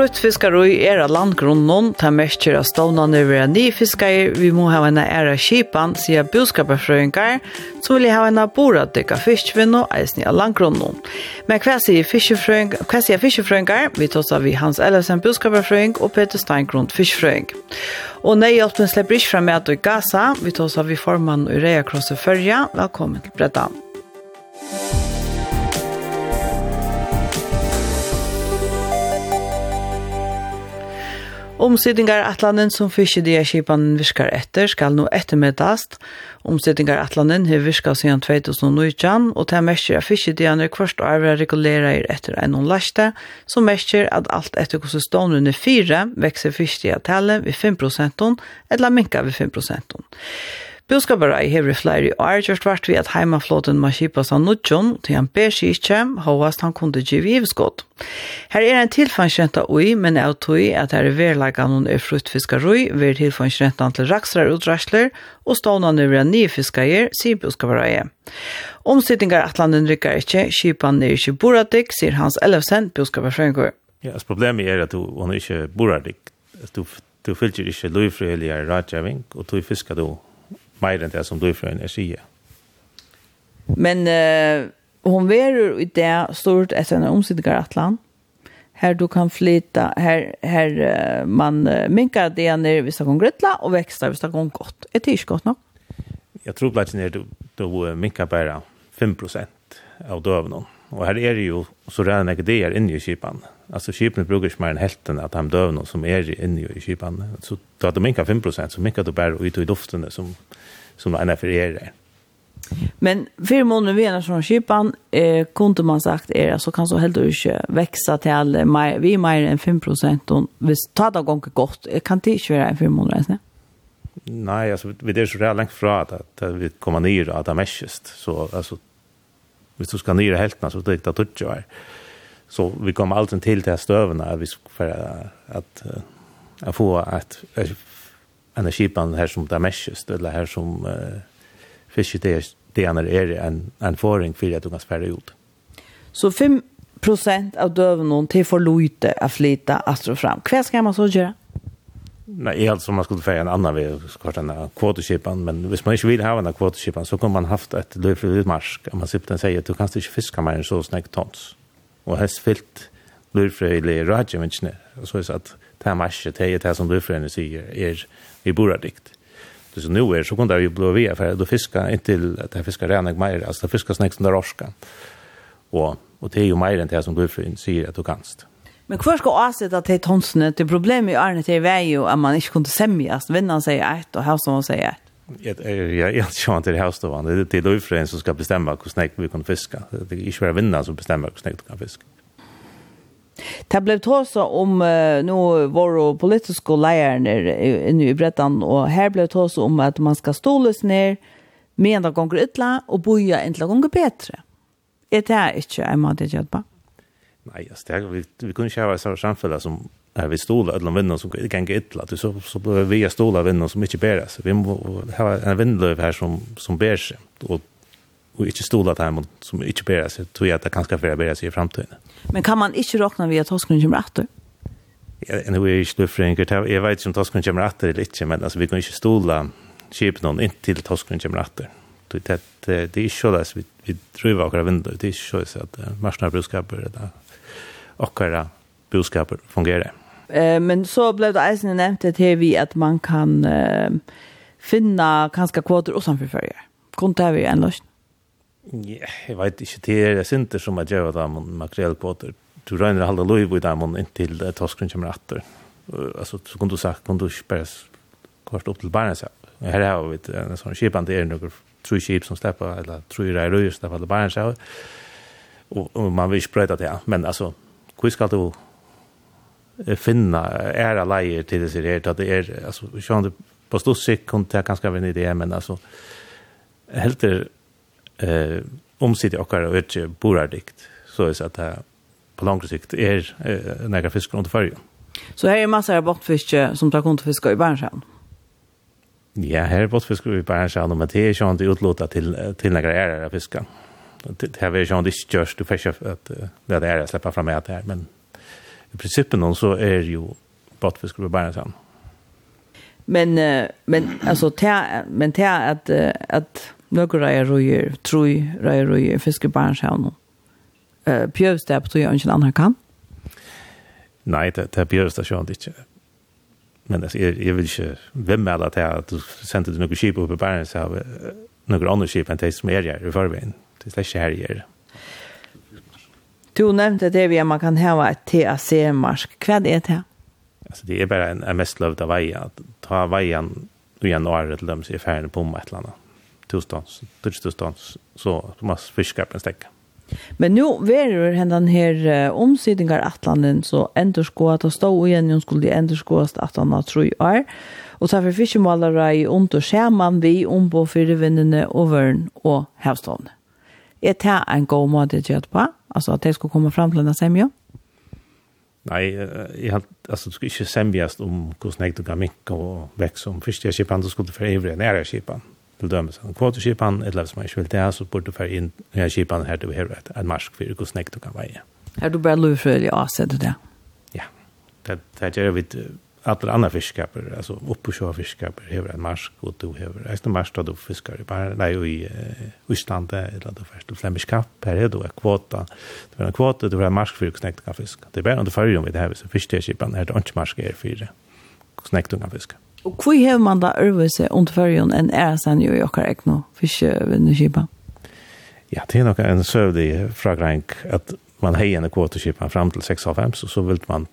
Fruktfiskarøy er av landgrunnen, ta mestjer av stånene over en ny fiskar, vi må ha en æra kipan, sier budskaperfrøyngar, så vil ha en bora dykka fiskvinn og eisen av landgrunnen. Men hva sier fiskefrøyngar? Vi tar av vi Hans Ellefsen budskaperfrøyng og Peter Steingrund fiskfrøyng. Og nei, hjelpen slipper ikke frem med at du i Gaza, vi tar av vi formann Urea Krosse Førja. Velkommen til Breddan. Omsidningar atlanen som fiskediaskipan virkar etter skal nå ettermiddast. Omsidningar atlanen har virka siden 2019, og til mestir av merker at fiskedianer kvart og arver regulere er etter en laste, som merker at alt etter hvordan stående under fire, vekser fiskediatellet ved 5 eller minka ved 5 Boskaparai hever flere år gjort vart vi at heimaflåten må kipa av nudjon, til han ber seg ikke, hovast han kunne gi vivskott. Her er en tilfangskjenta ui, men er tog at her er verlegga noen er fruktfiskarui, ver tilfangskjenta til raksrar utrasler og stånda nu er nye fiskarier, sier Boskaparai. Omstidningar atlanden rykkar ikkje, kjipan er ikkje boradik, sier Hans Ellefsen, Boskaparfrøyngur. Ja, yes, problemet er at du, er ikkje boradik. Du, du fylgjer ikkje løyfrihelig er rådgjøving, og du fiskar du mer enn det som du fra sier. Men uh, hon verur i det stort etter en omsidigar atlan. Her du kan flyta, her, her uh, man uh, minkar det ner hvis det går grytla, og vekstar hvis det går godt. Er det ikke godt nok? Jeg tror blant annet du, du minkar bare 5 av døvnån. Og her er det jo så rann ikke det er inne i kipan. Altså kipan bruker ikke mer enn helten at de døvnån som er inne i kipan. Så da du minkar 5 så minkar du bare ut i luftene som, som en för er. Men för månader vi är från skipan eh kunde man sagt är så kan så helt och inte växa till mer vi mer än 5 och vi tar det gånger gott kan det inte vara en för månader sen. Nej, alltså vi det är så där långt från att, att, vi kommer ner att det mäschest så alltså hvis du ska ner helt så det är det ju Så vi kommer alltid till det här stövna vi för att, att att få att energipan her som det er mest, eller her som uh, fiske det er det han er en, en foring for at du kan sperre ut. Så 5 prosent av døvene til for lite å flyte astro fram. Hva skal man så gjøre? Nei, som man skulle feie en annan ved kvart enn kvoteskipan, men hvis man ikke vil ha en kvoteskipan, så kan man haft et løyfri utmarsk. Man simpelthen sier at du kan ikke fiske mer enn så snakk tons. Og helst fyllt løyfri i rødgjøvingene. Så er det at det här matchen, det är det som Bufrene säger, är vi bor dikt. Det så nu är så kunde vi blå vi för då fiska inte till att det fiskar rena mer, alltså det fiskar snäcks där orska. Och och det är ju mer än det som Bufrene säger att du kanst. Men hur ska avsätta att det är tonsne? Det problemet i Arne till är ju att man inte kunde semjas Vinnan säger ett och Havsson säger ett. Jag är inte sjönt till Havsson. Det är då ju som ska bestämma hur snäck vi kan fiska. Det är inte bara vinnan som bestämmer hur snäck du kan fiska. Det ble tåsa om uh, nå vår politiska lärare inne i Bretland och här blev tåsa om att man ska stolas ner med en gång ytla och boja en gång bättre. Är det här inte en mat att på? Nej, altså, det, vi, vi kunde ha et samfunn som er vi stola ödlan vinner som kan gå ytla. Så, så behöver vi stola vinner som inte bäras. Vi må ha en vinnlöv här som, som ber sig. Och och inte stola där mot som inte ber sig tror jag att det kanske för bära sig i framtiden. Men kan man inte räkna via att Toskun kommer? Ja, en vi är inte för enkelt. Jag vet inte om Toskun kommer eller inte, men alltså vi kan inte stola skip någon inte till Toskun kommer åter. Det är det är så där vi vi driver våra. Det är så så att marsna det där. Och våra brukskapet fungerar. Eh men så blev det eisen nämnt det här vi att man kan finna kanske kvoter och samförföljer. Kunde det vi en lösning? Ja, jeg vet ikke, det er sinter som jeg gjør av makrelkvoter. Du regner halda loiv i dem inntil toskren kommer atter. Alltså, så kunne du sagt, kunne du ikke bare kvart opp til barna seg. Her har vi en sånn kipan, det er noen tru kip som slipper, eller tru rei røy som slipper til barna seg. Og, og man vil ikke brøyta det, men altså, hvor skal du finna era leier til det sier, at det er, altså, sjående, på stort sikt kunne det kanskje være en idé, men altså, helt til eh omsitt och og ikkje borardikt så er att det på lång sikt är eh, några fiskar under fyrje. Så här är massor av bottfiske som tar kont fiska i Bärnsjön. Ja, här är bottfiske i Bärnsjön men det är ju inte utlåta till till några är av fiska. Det här är ju inte ikke du fiskar att det är att släppa fram med det men i principen så er ju bottfiske i Bærenskjøn. Men, men, altså, men det att att nøkker reier røyer, troi reier røyer, fiskebarnshavn. Uh, det tror jeg ikke andre kan. Nei, det, det er det sjøen ikke. Men altså, jeg, jeg vil ikke vemmelde til at du sendte noen skip opp i Bærens av noen andre skip enn de som er her i forveien. Det er ikke her her. Du nevnte det vi at man kan ha et TAC-marsk. Hva er det? til? Altså, det er bare en, en mest løvd av veien. Ta veien i året til dem som er ferdig på med et eller annet tillstånds, tillstånds så som man fiskar stäcka. Men nu verur hendan her uh, omsidingar atlanen så endur skoa ta stå igen hon skulle endur skoa atlanen tror år. Og så för fiskemålare i under skärman vi om på förvinnande och vörn och havstånd. Är det en god måte til å gjøre på? Altså at det skulle komme fram til denne semja? Nei, jeg har, altså, du skulle ikke semjast om hvordan jeg kan minke og vekse om første skipan, du skulle for evre nære skipan til dømes en kvoteskipan, eller hvis man ikke vil det, så burde du føre inn denne skipan her til vi har et, et marsk for hvor snakk du kan veie. Er du bare lurfrøylig av, ser du det? Ja, det, det gjør vi alla andra fiskkaper, alltså upp på sjön fiskkaper, hever en marsk och du hever en marsk då du fiskar i bara nej i Island eller då först flämisk kapp här är då en kvota. Det var en kvota, det var en marsk för knäckt fisk. Det är bara under förrjum vi det här så fiskteskipan är det inte marsk är för knäckt fisk. Og hur har man da øvelse under førjen enn er sen jo i okker ekno fiskevinneskipa? Ja, det er nok en søvdig fragrank at man har en kvoteskipa fram til av 5 så vil man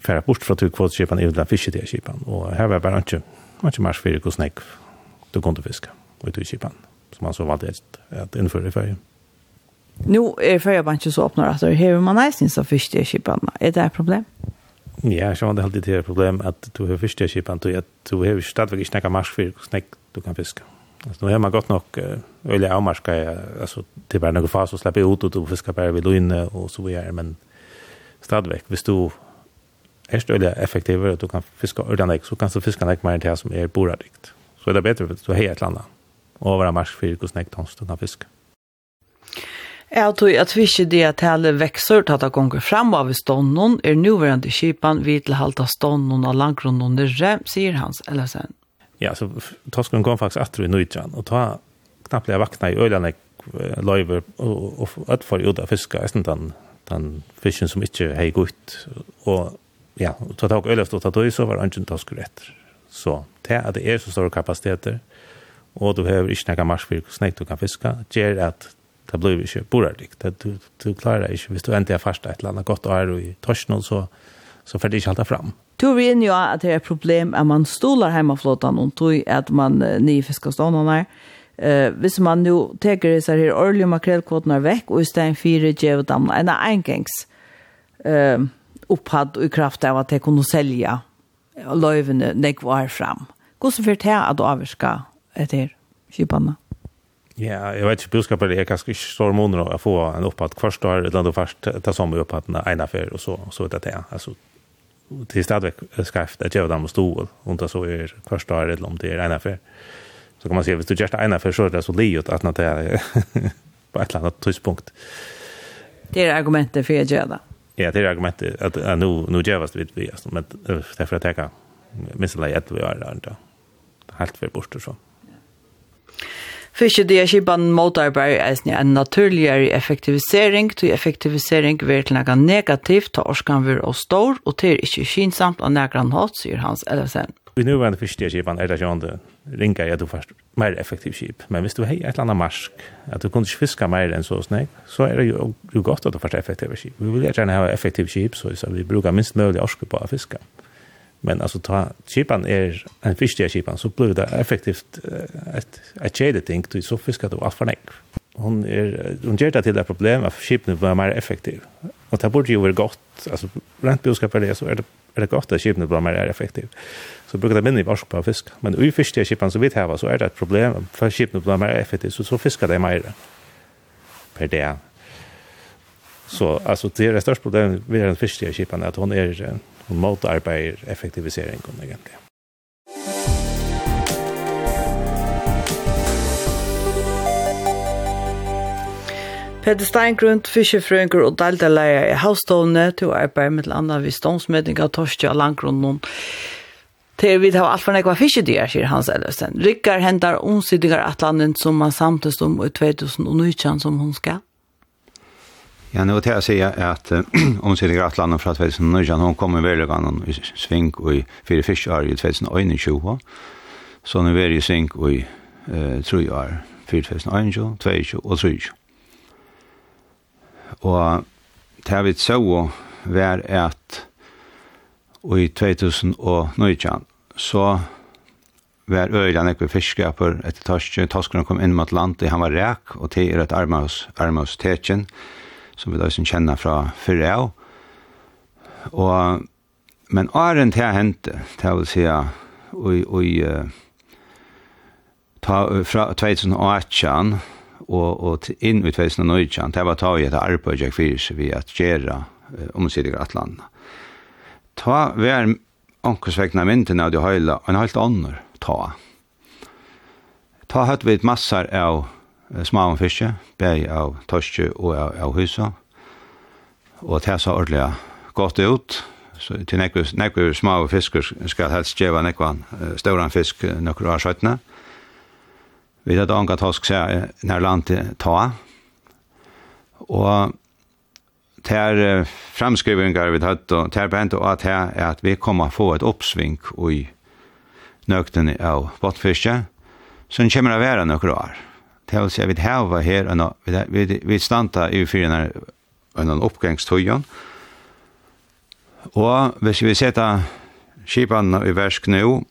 færa bort fra to kvoteskipa i den fisketidskipa. Og her var bare ikke, ikke mars fyrir hos nek du kunne fiske ut i skipa, som man så valgte at innføre i førjen. Nå er førjebanken så åpner at det hever man eisen så fisketidskipa. Er det et problem? Ja. Ja, så var det alltid det problem at du har fiskeskipan då att du har stadväg i snäcka marsk för snäck du kan fiska. Alltså nu har man gott nog öliga avmarska, alltså det är bara några fas att släppa ut och du fiskar bara vid och inne och så vidare, men stadväg, hvis du är stölja effektivare och du kan fiska ordanäck så kan du fiska nek mer än det som är boradikt. Så är det bättre för att du har ett landa och vara marsk för snäck du kan fiska. Jeg tror at vi ikke det at hele vekser til at det gonger frem av stånden, er nuvarande kipan vi til halte stånden og langgrunnen nyrre, sier hans Ellefsen. Ja, så tosken kom faktisk atter i nøytran, og ta knappt jeg vakna i øyene løyver og utfor ut av fiska, eisen den, den fisken som ikke hei gått. og ja, så tok øyleft stått ta tøy, så var ønsken Toskur etter. Så det at det er så store kapasiteter, og du har ikke nekka marsvirk og du kan fiska, gjør at det blir ikke borardikt. Det, du, du klarer ikke. Hvis du endelig er fast et eller annet godt år i torsnål, så, så får det ikke halte fram. Du vi inn jo at det er et problem at man stoler hjemmeflåten, og tog at man uh, nye nyfisker stående her. Uh, hvis man nu teker disse her årlige makrelkvotene vekk, og i stedet fire gjev damla, en engangs uh, opphatt i kraft av at de kunne selge løyvene nekvar fram. Hvordan fyrt her at du avvirker etter kjøpene? Ja, jag vet inte budskapet är kanske inte stor månader att få en uppåt först då eller då först ta som upp att en affär och så så vet det alltså till stadväck skaft att jag dem stå och då så är först då eller om det är en. Så kan man se om du just en affär så det så liot att det är på ett annat tidspunkt. Det är argumentet för jag Ja, det är argumentet att ja, nu nu jävas vid vi alltså men därför att jag minns det att vi är där. Helt för bort så. Fiske det er skipan motarbeid er en naturligere effektivisering, til effektivisering vil til noe negativt, til orskan vil og stor, og til ikke kinsamt av negran hatt, sier Hans Ellefsen. Vi nu var en fyrste skipan er det ikke andre ringa jeg du først mer effektiv skip. Men hvis du har et eller annet marsk, at du kunne ikke fiske mer enn så snakk, så er det jo, jo godt at du først effektiv skip. Vi vil gjerne ha effektiv skip, så vi bruker minst mulig orske på å fiske. Men alltså ta chipan är en fiskig chipan så blir det effektivt ett ett chede ting du så fiskar du allt för nek. Hon är hon ger det till det problem att chipen blir mer effektiv. Och det borde ju vara gott alltså rent boskap är det så är det är det gott att chipen blir mer effektiv. Så brukar det mindre varsk på fisk. Men i fiskiga chipan så vet jag så är det ett problem för chipen blir mer effektiv så så fiskar det mer per det Så alltså det är det största problemet med den fiskiga chipan att hon är og motarbeider effektiviseringen egentlig. Peter Steingrund, fiskefrøyngur og deltalærer i havstående til å arbeide med landa ved ståndsmøtning av torskje og Langgrunnen. Til vi tar alt for nekva fiskedyr, sier Hans Ellefsen. Rykkar hentar omsidningar atlanen som man samtest om i 2019 som hun skal. Ja, nu till jag säga att hon sitter i Atlanten för att vi hon kommer väl igen i sving och i fyra fisk är 2021. Så nu är i sving och i eh tror jag är 2021, 22 och 23. Och det vi så var att och i 2019 så var øyland ekve fiskaper etter torskje, torsken kom inn mot landet, han var ræk, og det er et armaus, armaus teken, som vi da som kjenner fra fyrre av. Og, men åren til jeg hente, til vil si, og, og, ta, fra 2018 og, og inn i 2019, det var ta i et arbeid jeg fyrt vi at gjøre eh, omsidiger atlandet. Ta vær ankosvekna mynden av de høyla, og en helt ånder ta. Ta hatt vi et massar av smaum fiske, bæg av torske og av, av husa. Og det sa ordentlig godt ut. Så til nekve, nekve smaum fisker skal helst djeva nekve uh, stauran fisk nokkur av skjøttene. Vi hadde at anka tosk ser nær land til ta. Og ter framskrivingar vi hatt og ter bent og at her er at vi kommer få et oppsving i nøkten av botfiske, som kommer å være noen år det vil si at vi hava her, og vi, vi, vi standa i fyrir en, en oppgangstøyen, og hvis vi setter skipene i versk nå,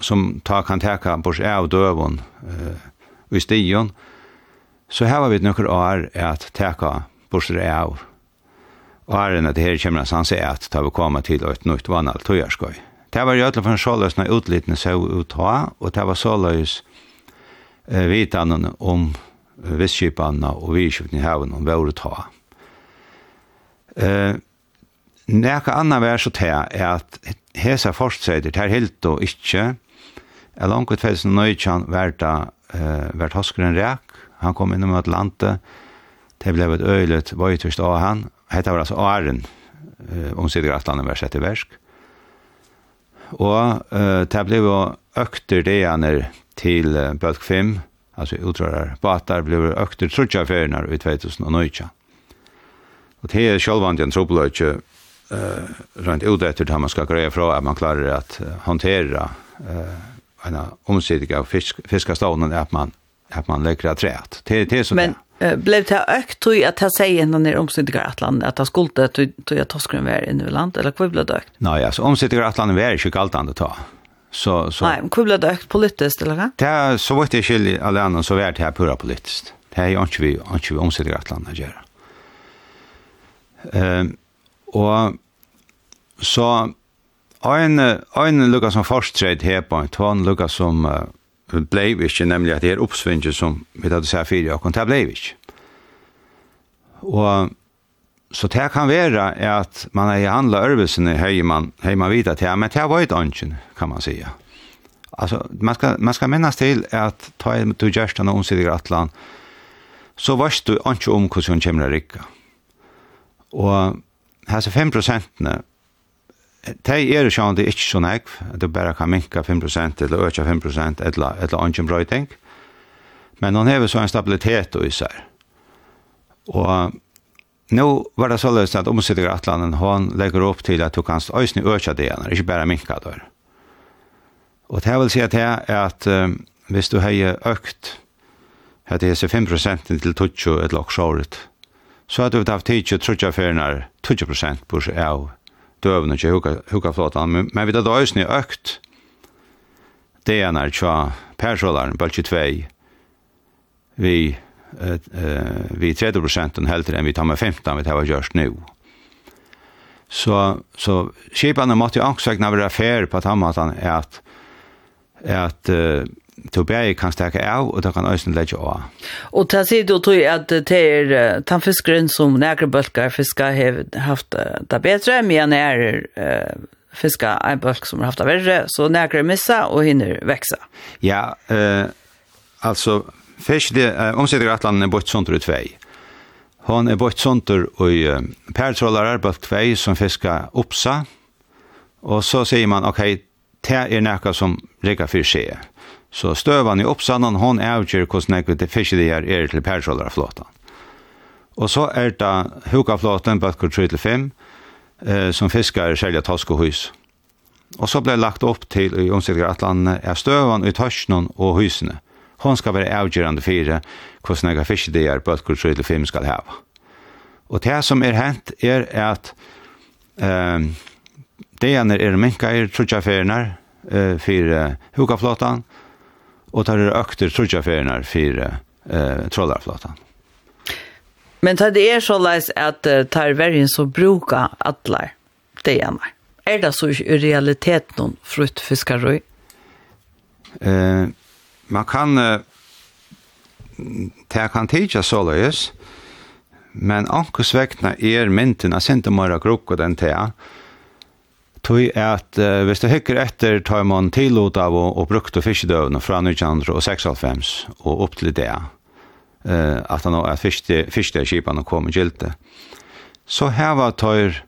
som ta kan teka bors av døvun uh, i stion, så hava vi nokre år at teka bors av åren her enn at her kommer en er at ta vi koma til et nytt vannalt tøyerskøy. Det var jo alle en såløsna utlitene så ut ha, og det var såløs eh, vitanen om visskipanna og visskipanna i haven om våre ta. Eh, Nekka anna vær så til er at hesa forsøyder til helt og ikkje er langt ut felsen nøytjan vært eh, vært hoskeren rek han kom innom at landet det ble et øylet vøytust av han hette var altså Aren eh, om sikker at landet var sett i versk og eh, det ble jo økter det han er til uh, Bølk 5, altså utrådar batar, blir økter trutja ferienar i 2019. Og det er sjølvand en trobeløyke uh, rent ut etter at man skal greie fra at man klarer at uh, håndtera uh, en omsidig av fisk, fiskastånden at man, at man lägger det träet. Det, det er Men, Uh, blev det ökt tror jag att jag säger när det omsittiga Atlant att jag skulle tror jag toskren var inne i land eller vad blev det ökt? Nej, alltså omsittiga Atlant var ju kallt att ta. Så, så. Nej, men hur blev det ökt politiskt eller vad? Det så vart det skilj alla andra så vart här pura politiskt. Det är ju inte vi, inte vi omsätter att landa göra. Ehm och så en en lucka som förstred här på en tvån lucka som uh, blev nämligen att det är uppsvinget som vi hade sett här fyra det. Och så det kan være at man har handla örvesen höjer man höjer man vidare til, men det har varit anken kan man säga. Alltså man ska man ska minnas till att ta ett du just en onsidig atlan så vars du anke om hur som kommer rycka. Och här så 5 ne Det er jo det er ikke så nekv, det bare kan minka 5% eller øke 5% eller, eller anken brøyting. Men hon har så en stabilitet och så här. Og Nu var det så löst at omsättningar Atlanten hon legger opp til at du kan øyne öka det igjen, ikke bare minka då. Og det här vill säga det er at um, hvis du har økt at det er 5 till 20 ett locksåret så har du haft tid til trutja färnar 20 på seg av dövna och huka, huka flottan. Men, men vi har ösna økt det är när tja persålaren, bölge 2 vi vi 30 prosenten helter enn vi tar med 15 vi tar med gjørst nu. Så, så skipene måtte jo også ikke være fair på at han måtte er at, at uh, to kan stärka av, og det kan øysen leggja av. Og ta sier du tog at det er den fiskeren som nægre bølgar fiska har haft det bedre, men er fiska en bølg som har haft det verre, så nægre missa og hinner veksa. Ja, eh, altså Fisk det uh, omsätter Atlanten bort sånt ut vei. Hon är bort sånt i uh, pärtrålare på som fiskar uppsa. Och så sier man ok, det är något som räcker för seg. Så støvan i oppsannan, hon avgjør hvordan snäck det fisk det är er till pärtrålare flottan. Och så er det hukaflåten på 3 till 5 eh, som fiskar selja tosk og hus. Och så ble lagt upp till i omsätter Atlanten är stövan i törsnen och husene Hon skal være avgjørende fire hvordan jeg har er på et til film skal hava. Og det som er hent er at um, deierne er minka i trutjaferner uh, for uh, hukaflåtan og tar er økter trutjaferner for uh, trollarflåtan. Men det er så leis at uh, tar verjen så bruka atlar deierne. Er det så i realiteten noen fruttfiskarøy? Eh... Uh, man kan uh, det kan tidsja såleis, men ankus vekna er mynten av sentemara krukko den tea, tog at uh, hvis du hykker etter tar man tilot av og, og brukte fiskedøvene fra 1996 og opp til det, uh, at, han, at fiskedøvskipene kom i gilte. Så heva tar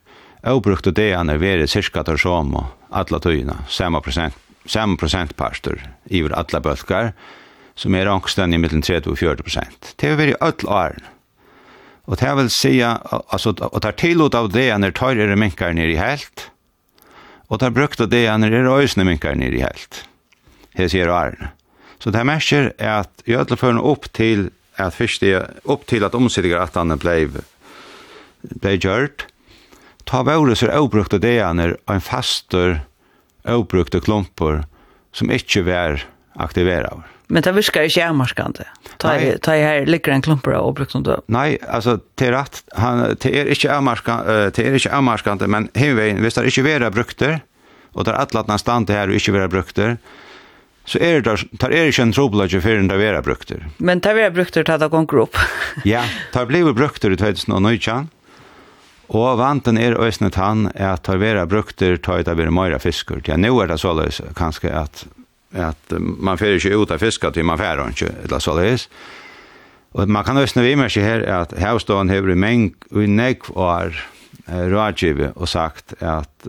avbrukte det han er veri cirka tar som og alle tøyene, samme prosent samme prosentparster iver alla bølgar, som er ångsten i mittlen 30 og 40 prosent. Det er veri öll åren. Og det vil si, altså, og tar tilot av det når tar er minkar nir i helt, og tar brukt av det når er øysne minkar nir i helt. Det sier åren. Så det merker er at i öll fall opp til at fyrst det, opp til at omsidiger at han blei blei gjørt, ta vore så obrukt av det når en faster avbrukte klumpor som ikke var aktiverade. Men det virker ikke avmarskande. Ta i her ligger en klumpor av avbrukte som. Nei, altså, det er rett, han, det er ikke avmarskande, til er ikke avmarskande, men hevveien, hvis det ikke vera brukter, og det er atlatna stand her og ikke vera brukter, så er det tar er ikke en trobladje for enn det vera brukter. Men det vera brukter tar det gonger opp. ja, tar blei brukter i 2019, Og vanten er øysnet han at tar vera brukter, tar det vera møyra fiskur. Ja, nå er det såleis kanskje at, at man fyrir ikke ut av fiskar til man fyrir ikke, eller såleis. Og man kan øsne vi mersi her at hevståen hever i meng og negv år rådgivet og sagt at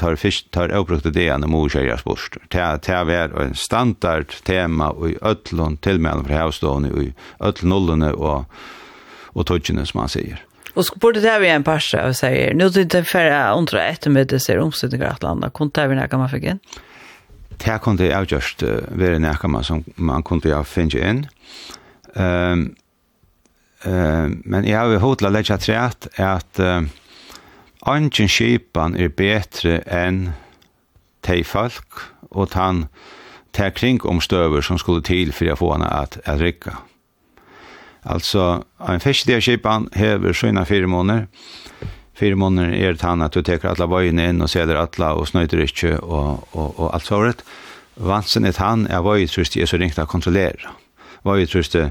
tar fisk, tar avbrukte deene mor kjøres bort. Det er en standard tema i ødlån tilmelden for hevstående i ødlån nullene og, og tøtjene som man sier. Och så borde det här en parsa och säger, nu är det inte färre undra ett med det ser omsättningar att landa. Kunde det här vara näka man fick in? Det här kunde jag just uh, vara näka man som man kunde jag finna in. Um, um, men jag har hotla lägga trät att uh, Angen skipan er betre enn tei folk og tann tei kring omstøver som skulle til for å få henne at, at rikka. Alltså en fiskediaskipan hever sina fyra månader. Fyra månader är det han att du teker alla inn og och alle og och ikke og, och, och, och allt såret. Vansen er han är vajetrusti är så ringt att kontrollera. Vajetrusti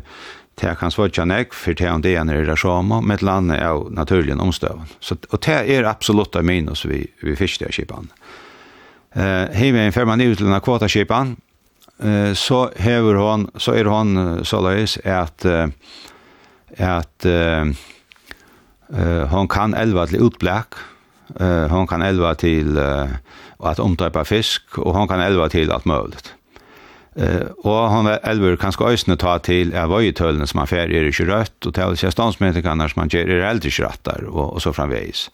det kan svåra nek för det han det är det samma med landet är naturligen omstøven. Så, och det är absoluta minus vi, vi fisk der Eh, uh, Hei vi en ferman til denne kvotaskipan, eh, så hever hon, så er hon så løys att att eh, hon kan elva till utblæk, eh, hon kan elva till uh, att omtøypa fisk, och hon kan elva till allt möjligt. Eh, och hon elver kan ska ösna ta till er vøyetølene som han fer er ikke rødt, og til sjøstansmetikene som han gjør er eldre ikke rattar, och och så framvägs.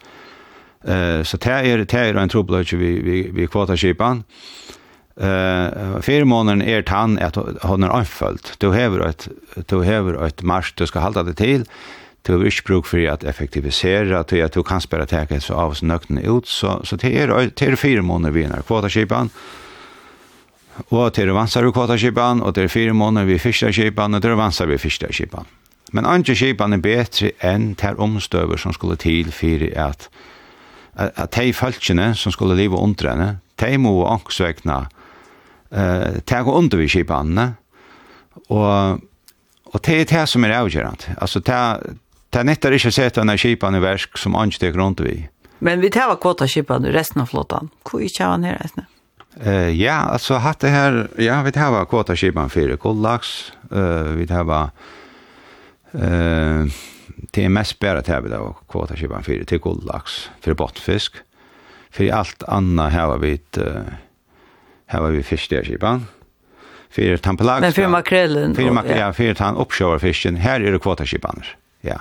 Eh, så det är det är en trubbel vi, vi, vi kvotaskipan. Eh, eh fyra månader är tann att hon är anfallt. Du häver ett du häver ett marsch du ska hålla det till. Du har inte bruk för att effektivisera att du kan spela täcket så av snökten ut så så det är det är fyra månader vi när kvotaskipan. Och det är vansar vi kvotaskipan och till fyra månader vi fiskarskipan och det vansar vi fiskarskipan. Men andre skipan er bättre än ter omstøver som skulle till för att att de følgene som skulle leva under henne, de må ångsvekna eh tag under vi skipanne. Og og det er det som er avgjørende. Altså det det nettar ikkje sett den skipan i verk som ansteg rundt vi. Men vi tar kvota skipanne resten av flottan. Hvor ikkje han her resten? Eh ja, altså hatt det her ja, vi tar var kvota skipan för kollax. Eh vi tar var eh det är mest bara tar vi då kvota skipan för till kollax för bottfisk. För allt annat här har vi ett uh, Her var vi fisk der, skipan. Fyrir tampelagska. Men för makrelen. för makrelen, ja, fyrir tan oppsjåvarfisken. Her er det kvotaskipaner, ja.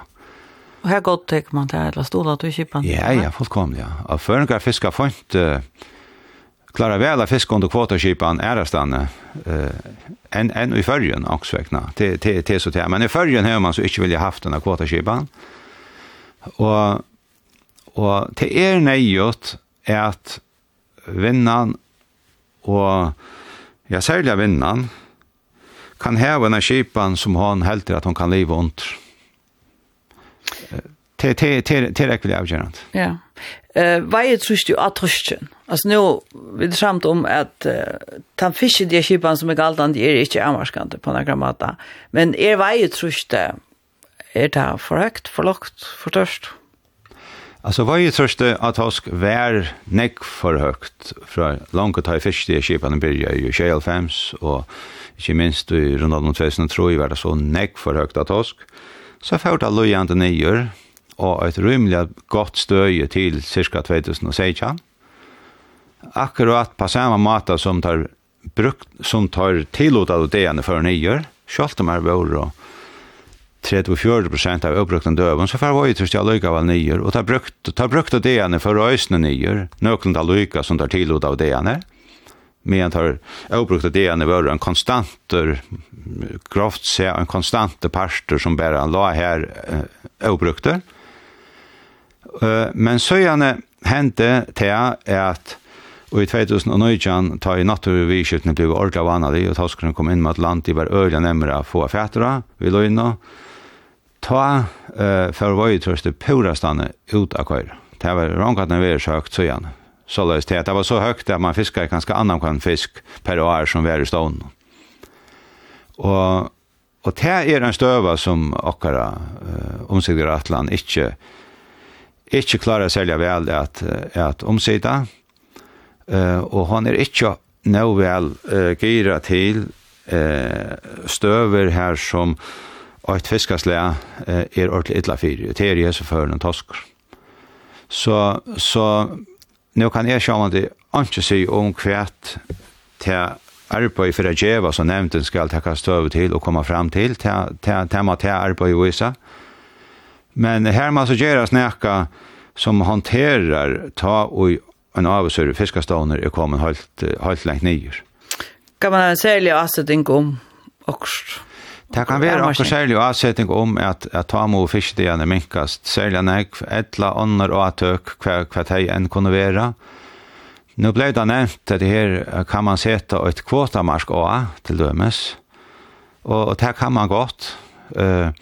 Og her godt tek man til eller stola till skipan Ja, ja, fullkomlig, ja. Og føringar fiskar fint uh, klara vel av fisk under kvotaskipan det uh, enn en i fyrjen, angsvekna, till till til så til. Men i fyrjen har man så ikke vilja haft denne kvotaskipan. Og, og til er nøyot er at vinnan og ja, særlig vinnan, kan heve en skipan som han helter at hon kan leve under. till till till veldig avgjørende. Ja. Hva vai trust jo av trushtjen? Alltså nu vi samt om att uh, tan fiske de skipan som är galt, de är inte amarskante på några mata. Men er vai er trusht är det för høyt, for lagt. Alltså vad är tröste att hosk vär neck för högt fra långt tid fiske i skipan börjar i shell fems och inte minst i runt om 2003 var det så neck för högt att hosk så fort alla jante nyer och ett rymligt gott stöje till cirka 2016. Akkurat på samma måte som tar brukt som tar tillåtade det ene för nyer, skalt de här vore och 30-40% av uppbrukten døven, så får vi ytterst jeg lykke av nyer, og ta brukt, ta brukt av dene for øsne nyer, nøklen av lykke som tar tillåt av dene, men tar uppbrukt av ene var en konstanter, grovt se, en konstanter parster som bare la her uppbrukter. Uh, men søgjene hendte til at Og i 2019 ta i naturviskiftene blev ordentlig vanlig, og toskene kom inn med at land i var øyne nemmere å få fætere, vi løgna, ta eh för vad ju tröste pura stanna ut av kvar. Det var rankarna vi sökt så igen. Så läst det var så högt att man fiskar ganska annan kan fisk per år som var i stånd. Och och det är en stöva som okkara eh, omsider Atlant inte inte klarar sälja väl att att omsida. Eh och han är inte nog väl eh, gira till eh stöver här som og et fiskaslega er ordentlig idla fyri, og det er jesu for en tosker. Så, så nå kan jeg sjå om det ikke si om kvært til arbeid for å djeva som nevnten skal takka støv til og komme fram til, til tema til arbeid og vise. Men her må så gjøre snakka som hanterar ta og en avsør fiskaståner er kommet helt, helt lengt nyer. Kan man ha en særlig avsetting om okst? Det kan være akkur særlig avsetning om at, at tamo og fiskdegene minkast, særlig nek, etla ånder og atøk hva, hva de enn kunne være. Nå ble det nevnt at det her kan man sette et kvotamarsk også, til dømes, og, og det kan man godt. Uh,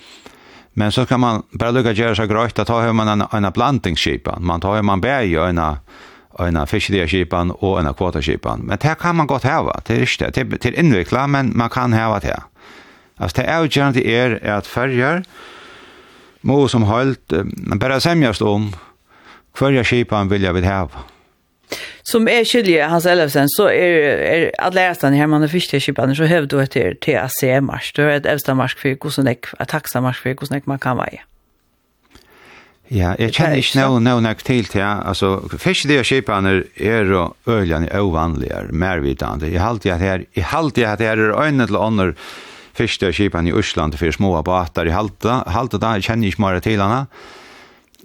men så kan man bare lukka gjøre seg grøyt, da tar man en, en blandingsskipan, man tar man bæg og en en fiskdegerskipan og en kvotaskipan. Men det kan man godt hava, det er ikke det, det er innvikla, men man kan hava det. Altså, det avgjørende er at ferger må som holdt men bare semjast om hverja skipan vilja vi hava. Som er skilje Hans Ellefsen, så er, er alle æstene her, man är första skipan så hever du etter TAC-mars. Du är et äldsta mars för hvordan jeg, et taksa mars för hvordan jeg man kan vara. Ja, jeg kjenner ikke noe noe nok til til, ja. altså, første det skipene er og øljene er uvanligere, mer vidende. Jeg halte at her, jeg halte at her er øynene til ånder, første skipen i Øsland for små båtar i Halta. Halta da kjenner ikke mer til henne.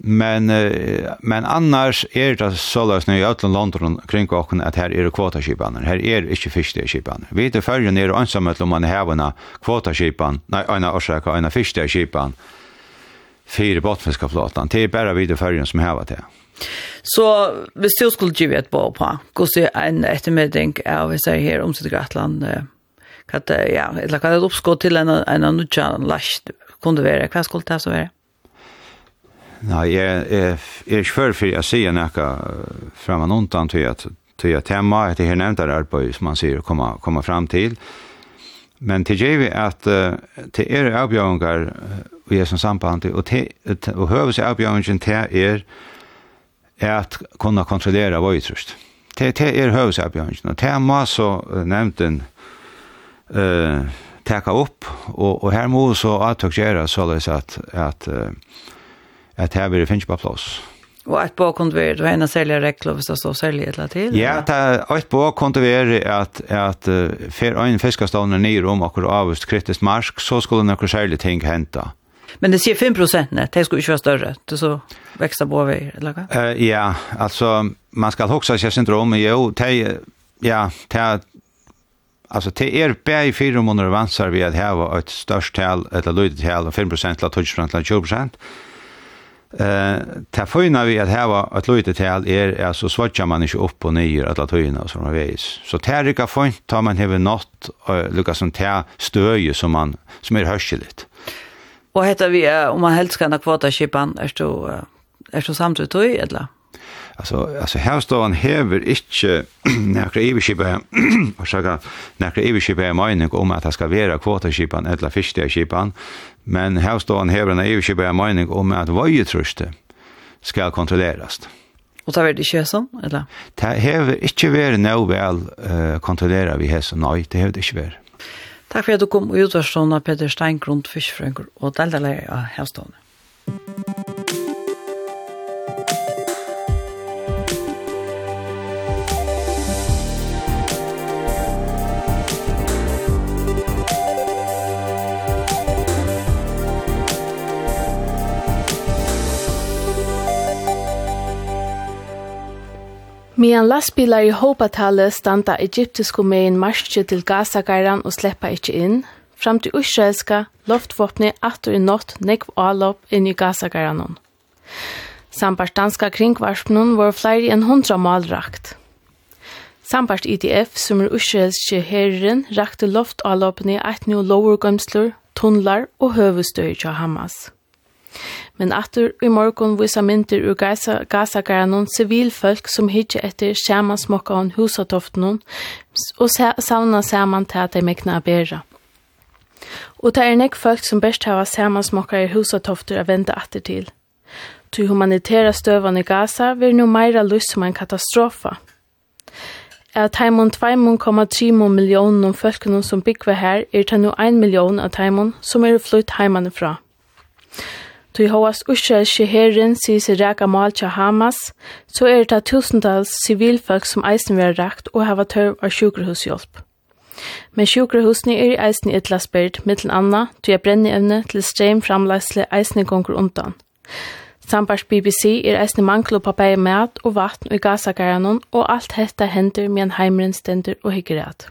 Men, men annars er det så løs i alle London kring åkken at her er det kvotaskipene. Her er det ikke fiskeskipene. Vi til følgen er ansammet om man har en kvotaskipene, nei, en av årsaker, en av fiskeskipene, fire båtfiskaflåten. Det er bare vi til følgen som har det. Så hvis du skulle gi et på på, hvordan er en ettermiddag av hvis jeg er her omsettet Gratland, att ja, eller kan det uppskott till en en annan last kunde vara vad skulle det så vara? Nej, jag är är för för jag ser näka framan undan till att till att tema att det här nämnda där på som man ser komma komma fram till. Men till JV att till er avbjöringar och är som samband och och hör sig avbjöringen till er är att kunna kontrollera vad utrust. Det det är hövs. Tema så nämnt den eh taka upp och och här måste så att jag gör så att att att att här blir finns på plats. Och ett på vi då ena säljer reklam så så säljer ett till. Ja, ta ett på konvert att att för en fiskastånd ner om och avst kritiskt mark så skulle några sälja ting hända. Men det ser 5 net, det skulle ju vara större. Det så växa på vi eller vad? Eh ja, alltså man ska också se syndrom jo, te ja, te Alltså det är bär i fyra månader vansar vi att ha ett störst tal, ett löjt tal, 5% till 20% till 20%. Eh, ta fina vi att ha ett löjt tal är alltså swatchar man inte upp och ner att att höjna som man vis. Så tärika font tar man heve något Lucas som tär stöje som man som är hörseligt. Och heter vi om man helst kan ha kvar där är så är så samtidigt eller? alltså alltså här står han häver inte några evigskipa och säga några evigskipa är mening om att det ska vara kvotaskipan eller fiskeskipan men här står han häver en evigskipa är mening om att varje truste ska kontrolleras. Och tar vi det inte sånn, eller? Det häver inte vært nå väl uh, kontrollera vi hese, nej det häver det ikke Tack för att du kom och utvarstående, Peter Steingrund, fiskfrøyngur, och delte av Hevstående. Medan lastbilar i hopatallet standa egyptisko megin marsje til Gaza-gairan og sleppa ikkje inn, fram til israelska loftvåpne atter i natt nekv avlopp inn i Gaza-gairan. Sambart danska kringvarspnun var flere enn hundra malrakt. Sambart IDF, som er israelske herren, rakte loftavloppene i et nye lovergømsler, tunnlar og høvestøy til Hamas. Men atur i morgon visa myndir ur gasagaranon Gaza-garannon som hitje etter samansmokkaon husatoftenon og sauna saman til at de mekna bera. Og det er nek folk som best hava samansmokkar i husatofter a venda atter til. Tu humanitæra støvan i Gaza vil nu meira lyst som en katastrofa. Er taimon 2,3 millioner om folkene som byggver her, er det nu 1 million av taimon som er flytt heimanifra. fra. Tui hoas israelske herren sier seg reka mal til Hamas, så er det tusentals sivilfolk som eisen vil rakt og hava tørv av sjukrehushjelp. Men sjukrehusene er i eisen i etla spyrt, mittel anna, tui er brenneevne til streim framleisle eisen i gonger undan. Sambars BBC er eisen mangel og papir mat og vatn og i gasagaranon, og alt hetta hender med en heimren stender og hyggerat.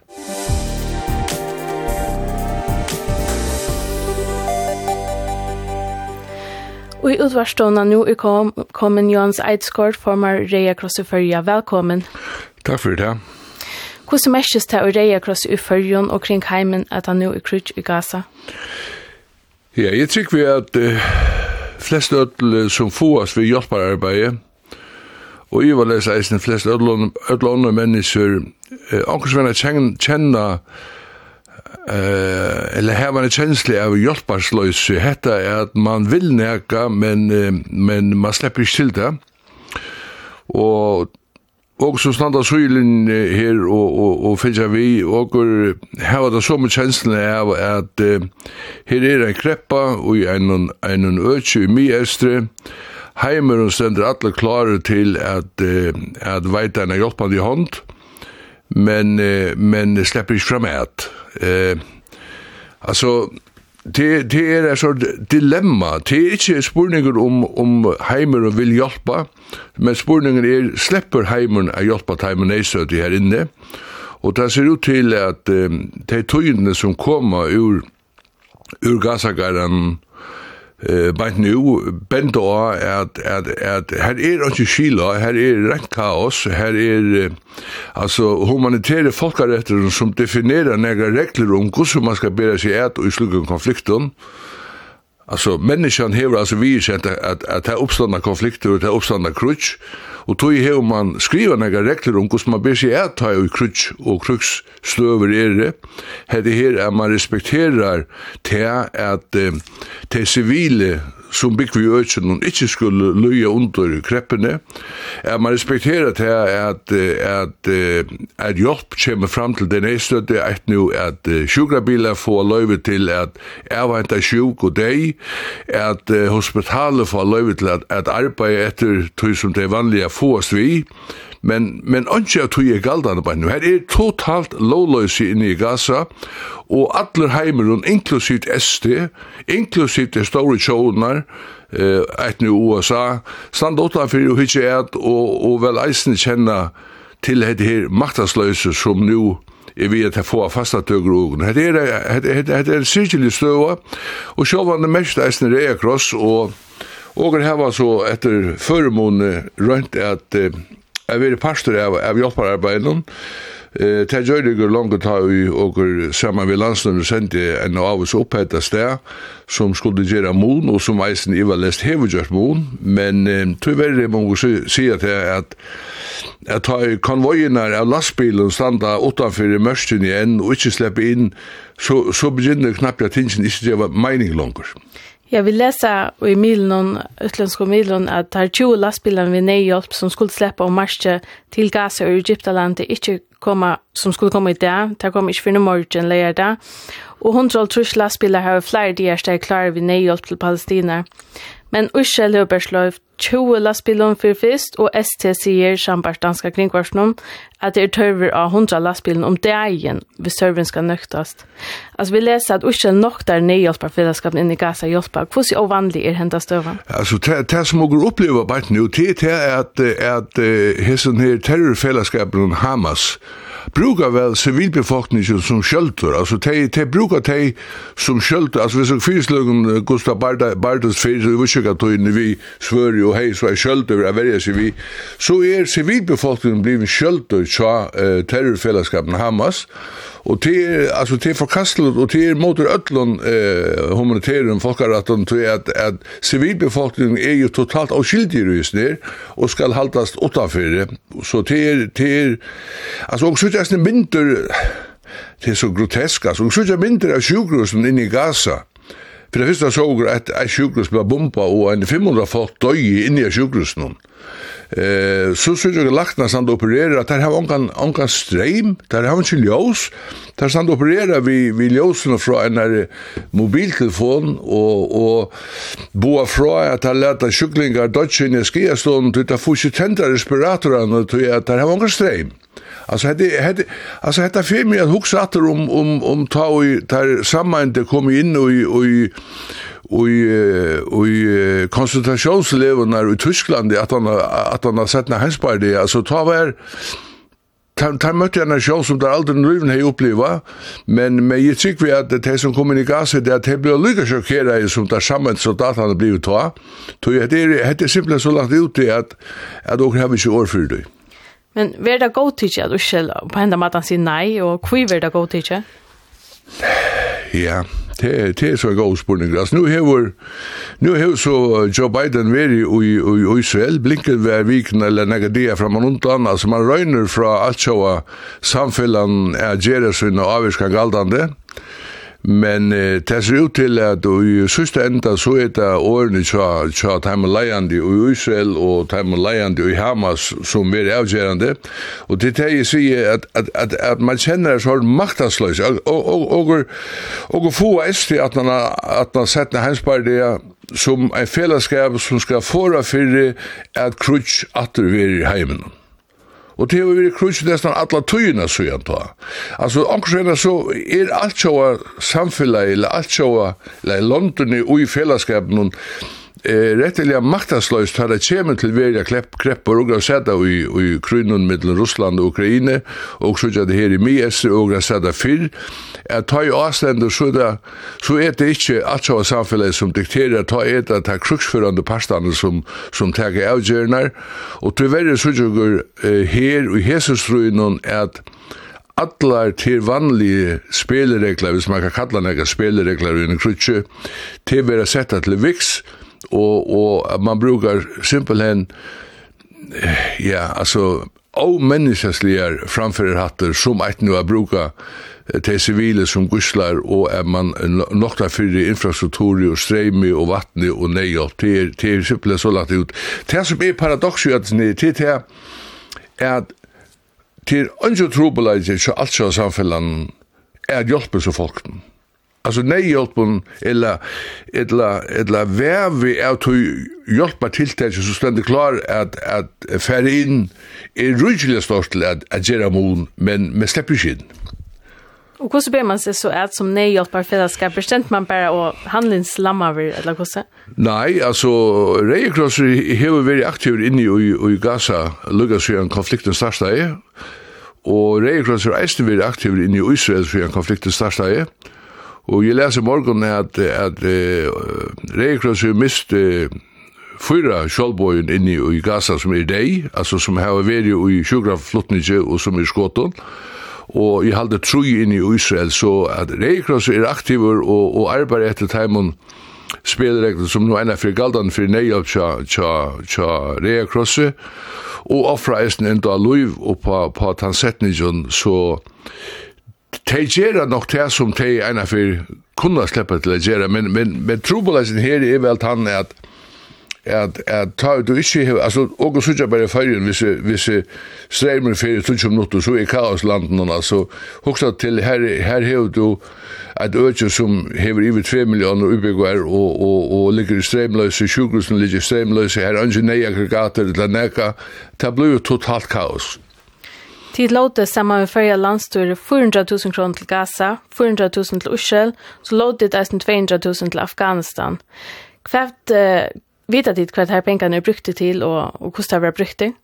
Og i utvarstånda nu er kom, kommen Johans Eidsgård, former Reia Krosseførja. Velkommen. Takk for det. Hvordan merkes det å Reia Krosseførja og kring heimen at han nu er krutt i Gaza? Ja, jeg tror vi at uh, flest ødel som får vi hjelper arbeidet, og jeg var lese eisen flest ødel og ødel mennesker, uh, akkurat som jeg kjenner eh eller här var en känsla av hjälparslös hetta är att man vill näka men men man släpper inte till det. Och och så standa skylen her og, og, og finna vi og hava var det så mycket känslan av at uh, her er en kreppa ein ein en ötje i miestre heimer og stender alle klare til at, uh, at veiterne hjelper de hånd, men, uh, men slipper ikke fram et. Eh, alltså det, det er så dilemma. Det är inte spurningar om, om heimeren vill hjälpa, men spurningen er, slipper heimeren å hjelpe så det her inne? Och det ser ut til at um, de tøyene som kommer ur, ur gasagaren eh bænt nu bendor at at at her er ikkje skila her er rent kaos her er altså humanitære folkerettar som definerer negra regler om korleis man skal bera seg at og i slukken konflikten altså menneskan hevur altså vi at at at her oppstanda konflikter og her oppstanda krutch Og tog hev man skriva nega regler om hvordan man ber seg eta i krutsk og kruks støver er det. Her er her at man respekterar til at de sivile som bygg vi økjen noen ikke skulle løye under kreppene, er man respekterer til at, at, at, at hjelp kommer fram til den eistøtte, at nu at sjukrabiler får løyve til at avhenta sjuk og deg, at hospitalet får løyve til at, at arbeid etter tog som det er vanlige fås vi, men, men ikke at hun er galdene på nu Her er totalt lovløse inne i Gaza, og alle og inklusivt SD, inklusivt de store tjåner, eh, et nu USA, stand utenfor og hitje at og, og vel eisen kjenna til dette her maktasløse som nu er vi at få fasta tøkker og Hette er, hette, er hette er sirkelig støva, og sjåvande mest eisen er cross og Og her var så etter føremåne rønt at Jeg vil pastor av, av hjelpararbeidene. Eh, det gjør det ikke langt ta i og sammen med landslønner sendte en av oss opphett av sted som skulle gjøre mon, og som eisen i var lest hever gjørt mon, men eh, tyverre må vi si at jeg at jeg tar konvojene av lastbilen standa utanfor mørsten igjen og ikke slipper inn, så, så begynner knappt at tingene ikke gjør mening langer. Jeg vil lese i Milnon, utländska at det er 20 lastbilen ved nejhjälp som skulle slippe om marsje til Gaza og Egyptaland det inte komma, som skulle komme i dag. Det kom ikke for noen morgen leger Och Og 100 lastbiler har flere dier steg klare ved nejhjälp til Palestina. Men Israel har beslöjt 20 lastbilen for fyrst, og ST sier sambart danska kringkvarsnum at det er tørver av 100 lastbilen om dagen hvis serven skal nøktast. Altså, vi leser at ikke nok der nedhjelper fellesskapen inn i Gaza hjelper. Hvordan er vanlig er hentet støven? Altså, det som dere opplever bare nå, det er at, at at hessen her terrorfellesskapen Hamas brukar väl civilbefolkningen som skjöldur, alltså te, te brukar te som skjöldur, alltså vi så fyrislögun Gustav Bardas fyrir, vi vissjöka tøyne vi svöri og hei så er skjöldur a verja seg vi, så er sivilbefolkningen blivit skjöldur tja uh, terrorfellesskapen Hamas, og det er, altså, det er forkastelig, og det er motor öllun uh, humanitæren folkaratun, til at, at sivilbefolkningen er jo totalt avskyldig i rysner, og skal haldast utanfyrir, så det er, det er, altså, og så er det myndur, det er så grotesk, altså, og så er det myndur av sjukrusen inne i Gaza, For det første så at en sjukhus ble bomba, og en 500 folk døg inni av sjukhusen. Eh, så synes jeg lagt stand han opererer at der har ongan, ongan streim, der har ikke ljøs, der stand og opererer vi, vi ljøsene fra en der mobiltelefon, og, og boa fra at han leta sjuklingar dødse inn i skiastånden, til der får ikke tenta respiratorene, til at der har ongan streim. Alltså hade hade alltså hade för mig att huxa åter om om om ta i där samman kom in och och och och koncentrationslägren i Tyskland att han att han har sett när han spelade alltså ta var Tan tan mötte en show som där aldrig nuven har uppleva men men jag tycker vi att det som kommer i gas det att det blir lika chockerande som där samman så där han blev ta. Tog jag det det simpelt så lagt ut det att att och har vi ju år för det. Men vær det god tidsje at du ikke på henne maten sier nei, og hvor vær det god tidsje? Ja, det, det er så en god spørning. Altså, nu hever, nu har så Joe Biden vært i, i, i Israel, blinket hver viken eller nega fra man og undan, altså man røyner fra alt så samfunnet er gjerra sin og avvirska galdande, og Men eh, det ser ut til at i siste enda så er det årene tja, tja Time Leiandi i Israel og Time Leiandi i Hamas som er avgjerande. Og det er jeg sier at, at, at, at man kjenner så maktasløs. Og, og, og, og, og få esti at man har sett henspardia som en fellesskap som skal fåra fyrir at krutsk atter vi er i heimen. Og det har vært krutsk nesten alle tøyene så søyan ta. Altså, omkring så er alt så samfunnet, eller alt så, eller London i fellesskapen, eh rettelig maktansløst har det kjemen til vera klepp kreppur og sett i i krunun mellom Russland og Ukraina og så det her i Mies og grasetta fyr at ta i avstande så det så er det ikkje at så samfunnet som dikterer ta er det ta kruksførande pastane som som tar avgjørnar og til verre så jo her og Jesusruinen at allar til vanlige speleregler, hvis man kan kalla nega speleregler i en krutje, til vera setta til viks, og og man brukar simpelthen ja alltså og menneskesligar framfører hatter som eit nu er bruka til sivile som guslar og er man nokta fyrir infrastrukturi og streimi og vatni og neihjelp til er simpelthen så lagt ut det som er paradoks jo at det til er at til ønskjø trobeleid til alt sjå samfellan er hjelpe så folken Alltså nej hjälpen eller eller eller vär vi är till hjälpa tilltag så ständigt klar att att färra in i rutligt stort att att göra mon men med släpper. Och hur så ber man sig så att som nej hjälpar fällskap bestämt man bara och handlingslamma eller hur så? Nej, alltså Red Cross har varit aktiv inne i i Gaza, Lucas i en konflikten startade. Och Red Cross har är aktiv inne i Israel för en konflikten startade. Og jeg leser morgen at, at uh, Reikros har mist uh, fyra kjolbøyen inne i Gaza som er deg, altså som har vært i sjukraflottninge og som er skåten, og jeg halde tru inn i Israel, så at Reikros er aktiver og, og arbeider etter teimen spelregler som nu ena fyrir galdan fyrir nei av tja, tja, tja rea og offra eisen enda luiv og på, på tansetningen så de gjør nok det som de ene for kunne slippe til å gjøre, men, men, men trobolaisen her er vel tann at at at ta du ikkje hev altså og så bare fyrir hvis hvis streamer ferie tog som nåt så i kaoslanden og altså hugsa til her her hev du at økje som hever over 3 millioner ubyggar og og og ligger i streamløse sjukhusen ligger streamløse her ingen nei aggregater til neka. Ta blue totalt kaos. Tid låte samma med förra landstyrer 400 000 kronor till Gaza, 400 000 till Ushel, så låte det eisen 200 000 till Afghanistan. Kvært uh, vita dit hva her pengene er brukt til, og, og hvordan det er brukt til?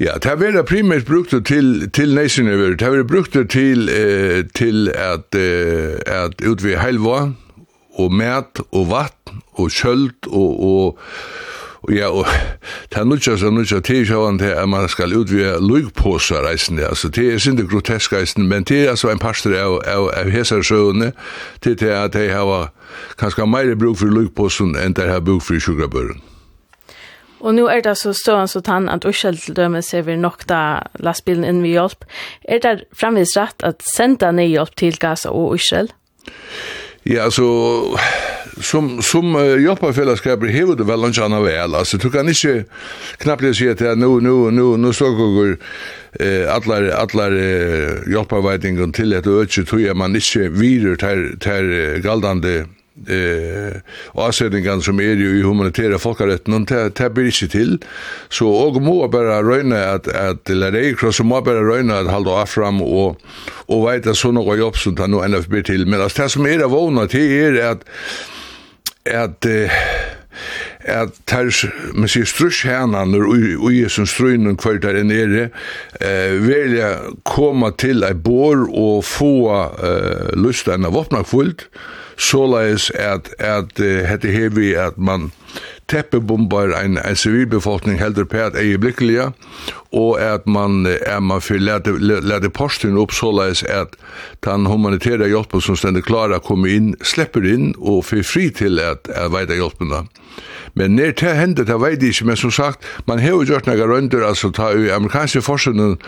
Ja, det har vært primært brukt til, til Nesenøver. Det har vært brukt til, eh, til at, eh, at utvide helva, og mæt, og vatt, og kjølt, og, og Og ja, og det er nødja som nødja tilsjåan til at man skal utvide lugpåsa reisende, altså det er sinde grotesk reisende, men det er altså en pastor av, av, av hesar søvne til til at de har kanskje mer bruk for lugpåsen enn de har bruk for sjukrabøren. Og nå er det så stående så tann at Ursel til døme ser vi nok da lastbilen inn ved hjelp. Er det fremvis rett at senda ned hjelp til Gaza og Ursel? Ja. Ja, altså, som, som uh, jobbarfellesskaper hever det vel ikke annet vel. Altså, du kan ikke knappt si at ja, nå, nå, nå, nå står dere eh, allar, allar eh, jobbarveitingene til et øke, tror jeg man ikke virer til, til galdande eh avsetningar som er jo i humanitæra folkaretten og det det blir ikke til. Så og må bare røyne at at Larry Cross må bare røyne at halda av fram og og veita så nokre jobb som ta no NFB til. Men altså det som er våna til er at at eh, at tærs, man herna når og i som strøynen hver der nere, eh, velja koma til ei bor og få eh, lysta av våpnakfullt, såleis at, at uh, hette hevi at man teppebombar en, en sivilbefolkning heldur på at eieblikkeliga, og at man, er man fyrir lete, lete posten opp såleis at den humanitære hjelp som stendur klara kommer inn, slepper inn og fyrir fri til at, at veita hjelpen da. Men nær til hendet, det veit ikkje men som sagt, man hevur gjort nokre rundur altså ta jo amerikanske forskjellen,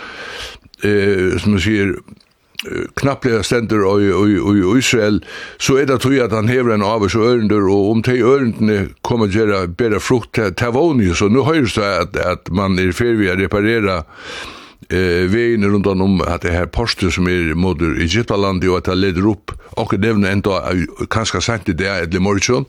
eh, som man sier, knappliga stendur i Israel, så er det tog at han hever en av oss ørender, og om de ørendene kommer til å frukt til Tavoni, så nu høyres det at, at man er ferdig å reparera eh vegin rundt om at det her postur som er mot Egyptaland og at det leder opp. Og det nevner enda kanskje sent det er eller morgon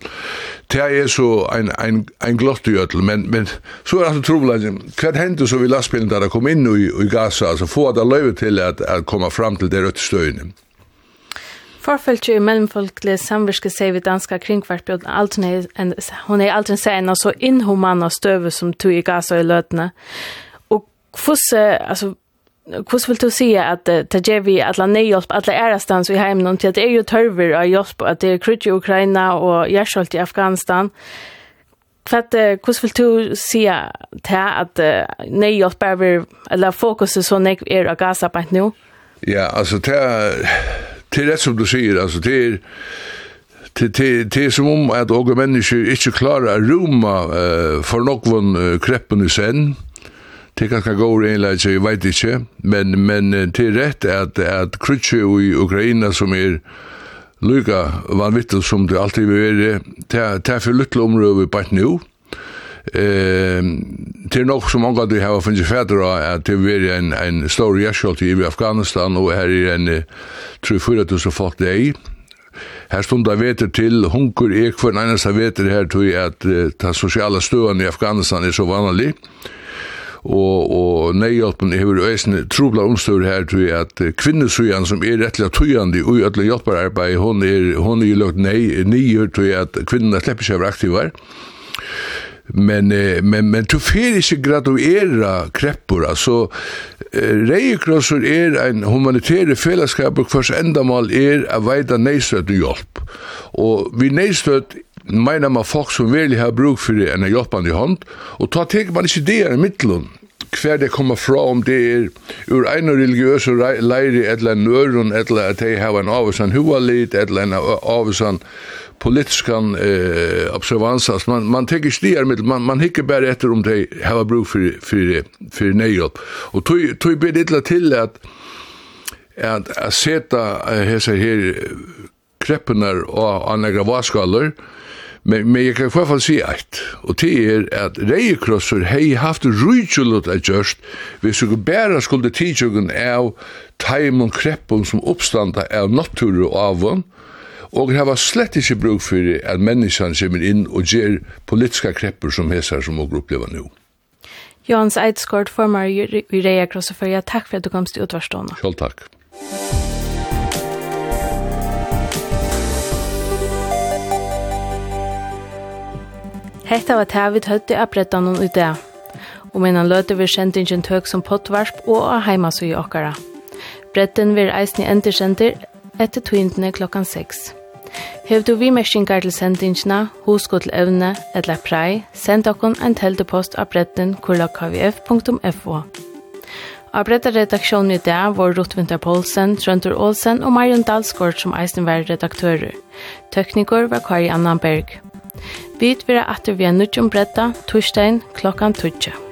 det er så ein ein ein glott i men men så er det trolig hva hendte så vi lastbilen der kom inn i, i Gaza altså få det løyve til at, at komme fram til det rødt støyene? Forfeldt i mellomfolklig samvirke seg vi danska kringkvartbjørn, hun er alltid sen og så inhumana støve som tog i Gaza i løtene. Kvoss, alltså Kus vill du säga att det ger vi alla nejhjälp, alla ärastans i hemmen till att det är ju törver av hjälp, att det är krig i Ukraina och hjärtsalt i Afghanistan. Kvart, kus vill du säga till att nejhjälp är, eller fokuset så nej är av Gaza på nu? Ja, alltså det är, det är rätt som du säger, alltså det är, det til til som om at og mennesker ikke klarer å roma uh, for noen uh, kreppen i sen Det kan gå egentlig, jeg vet ikke, men, men det er rett at, at krutsi i Ukraina som er lykka vanvittel som det alltid vil være, det er for lyttel område vi bare nå. Eh, det er nok som mange av de har funnet fædre av at det vil være en, en stor gjerskjolt i Afghanistan, og her er en 3-4 folk det er Her stunda veter til, hunkur ek for en eneste veter her, tog at uh, ta sosiale støen i Afghanistan er så vanlig. Eh, og, og neihjálpen hefur eisen trubla omstår her til at kvinnesujan som er rettelig tøyandi og ødelig hjelperarbeid, hon er, hon er lagt nei, nyer til at kvinnerna slipper seg over aktivar. Men, men, men du fer ikkje graduera kreppur, altså Reiekrosser er ein humanitære fellesskap og hvers endamal er a veida neistøtt og hjelp. Og vi neistøtt meina man folk som virkelig har bruk for en hjelpande hånd, og ta teker man ikke det i middelen, hver det kommer fra, om det er ur ene religiøse leiri eller en øren, eller at de har en avvisan huvalit, eller en avvisan politiskan eh, observans, altså man, man teker ikke det man, man hikker bare etter om de har bruk for, for, for nøyhjelp. Og tog, tog bedre til at at at seta hesa her kreppunar og annegra vaskaller, men, men jeg kan i hvert fall si eit, og det er at reiekrosser hei haft rujtjulot eit gjørst, hvis du bæra skulde tidsjøkken av taimon kreppun som oppstanda av natur og avon, og hava slett ikke bruk fyrir at menneskene kommer inn og ger politiska krepper som hesar som og oppleva nu. Jans Eidsgård, formar i Reia Krosseferja, takk for at du komst i utvarstående. Selv takk. Hetta var det vi tøtte av brettan i dag. Og medan løte vi sendingen tøk som pottvarsp og av heimas okkara. Bretten vil eisen i endersender etter tøyndene klokkan 6. Hev du vi meskingar til sendingina, husko til evne, eller prei, send okkon en teltepost av bretten kullakvf.fo. Av bretta redaksjonen i dag var Rotvinter Poulsen, Trøntur Olsen og Marion Dalsgård som eisen var redaktører. Tekniker var Kari Annanberg. Vi vil være atter vi er nødt nødgjom bredda, torsdagen klokkan 12.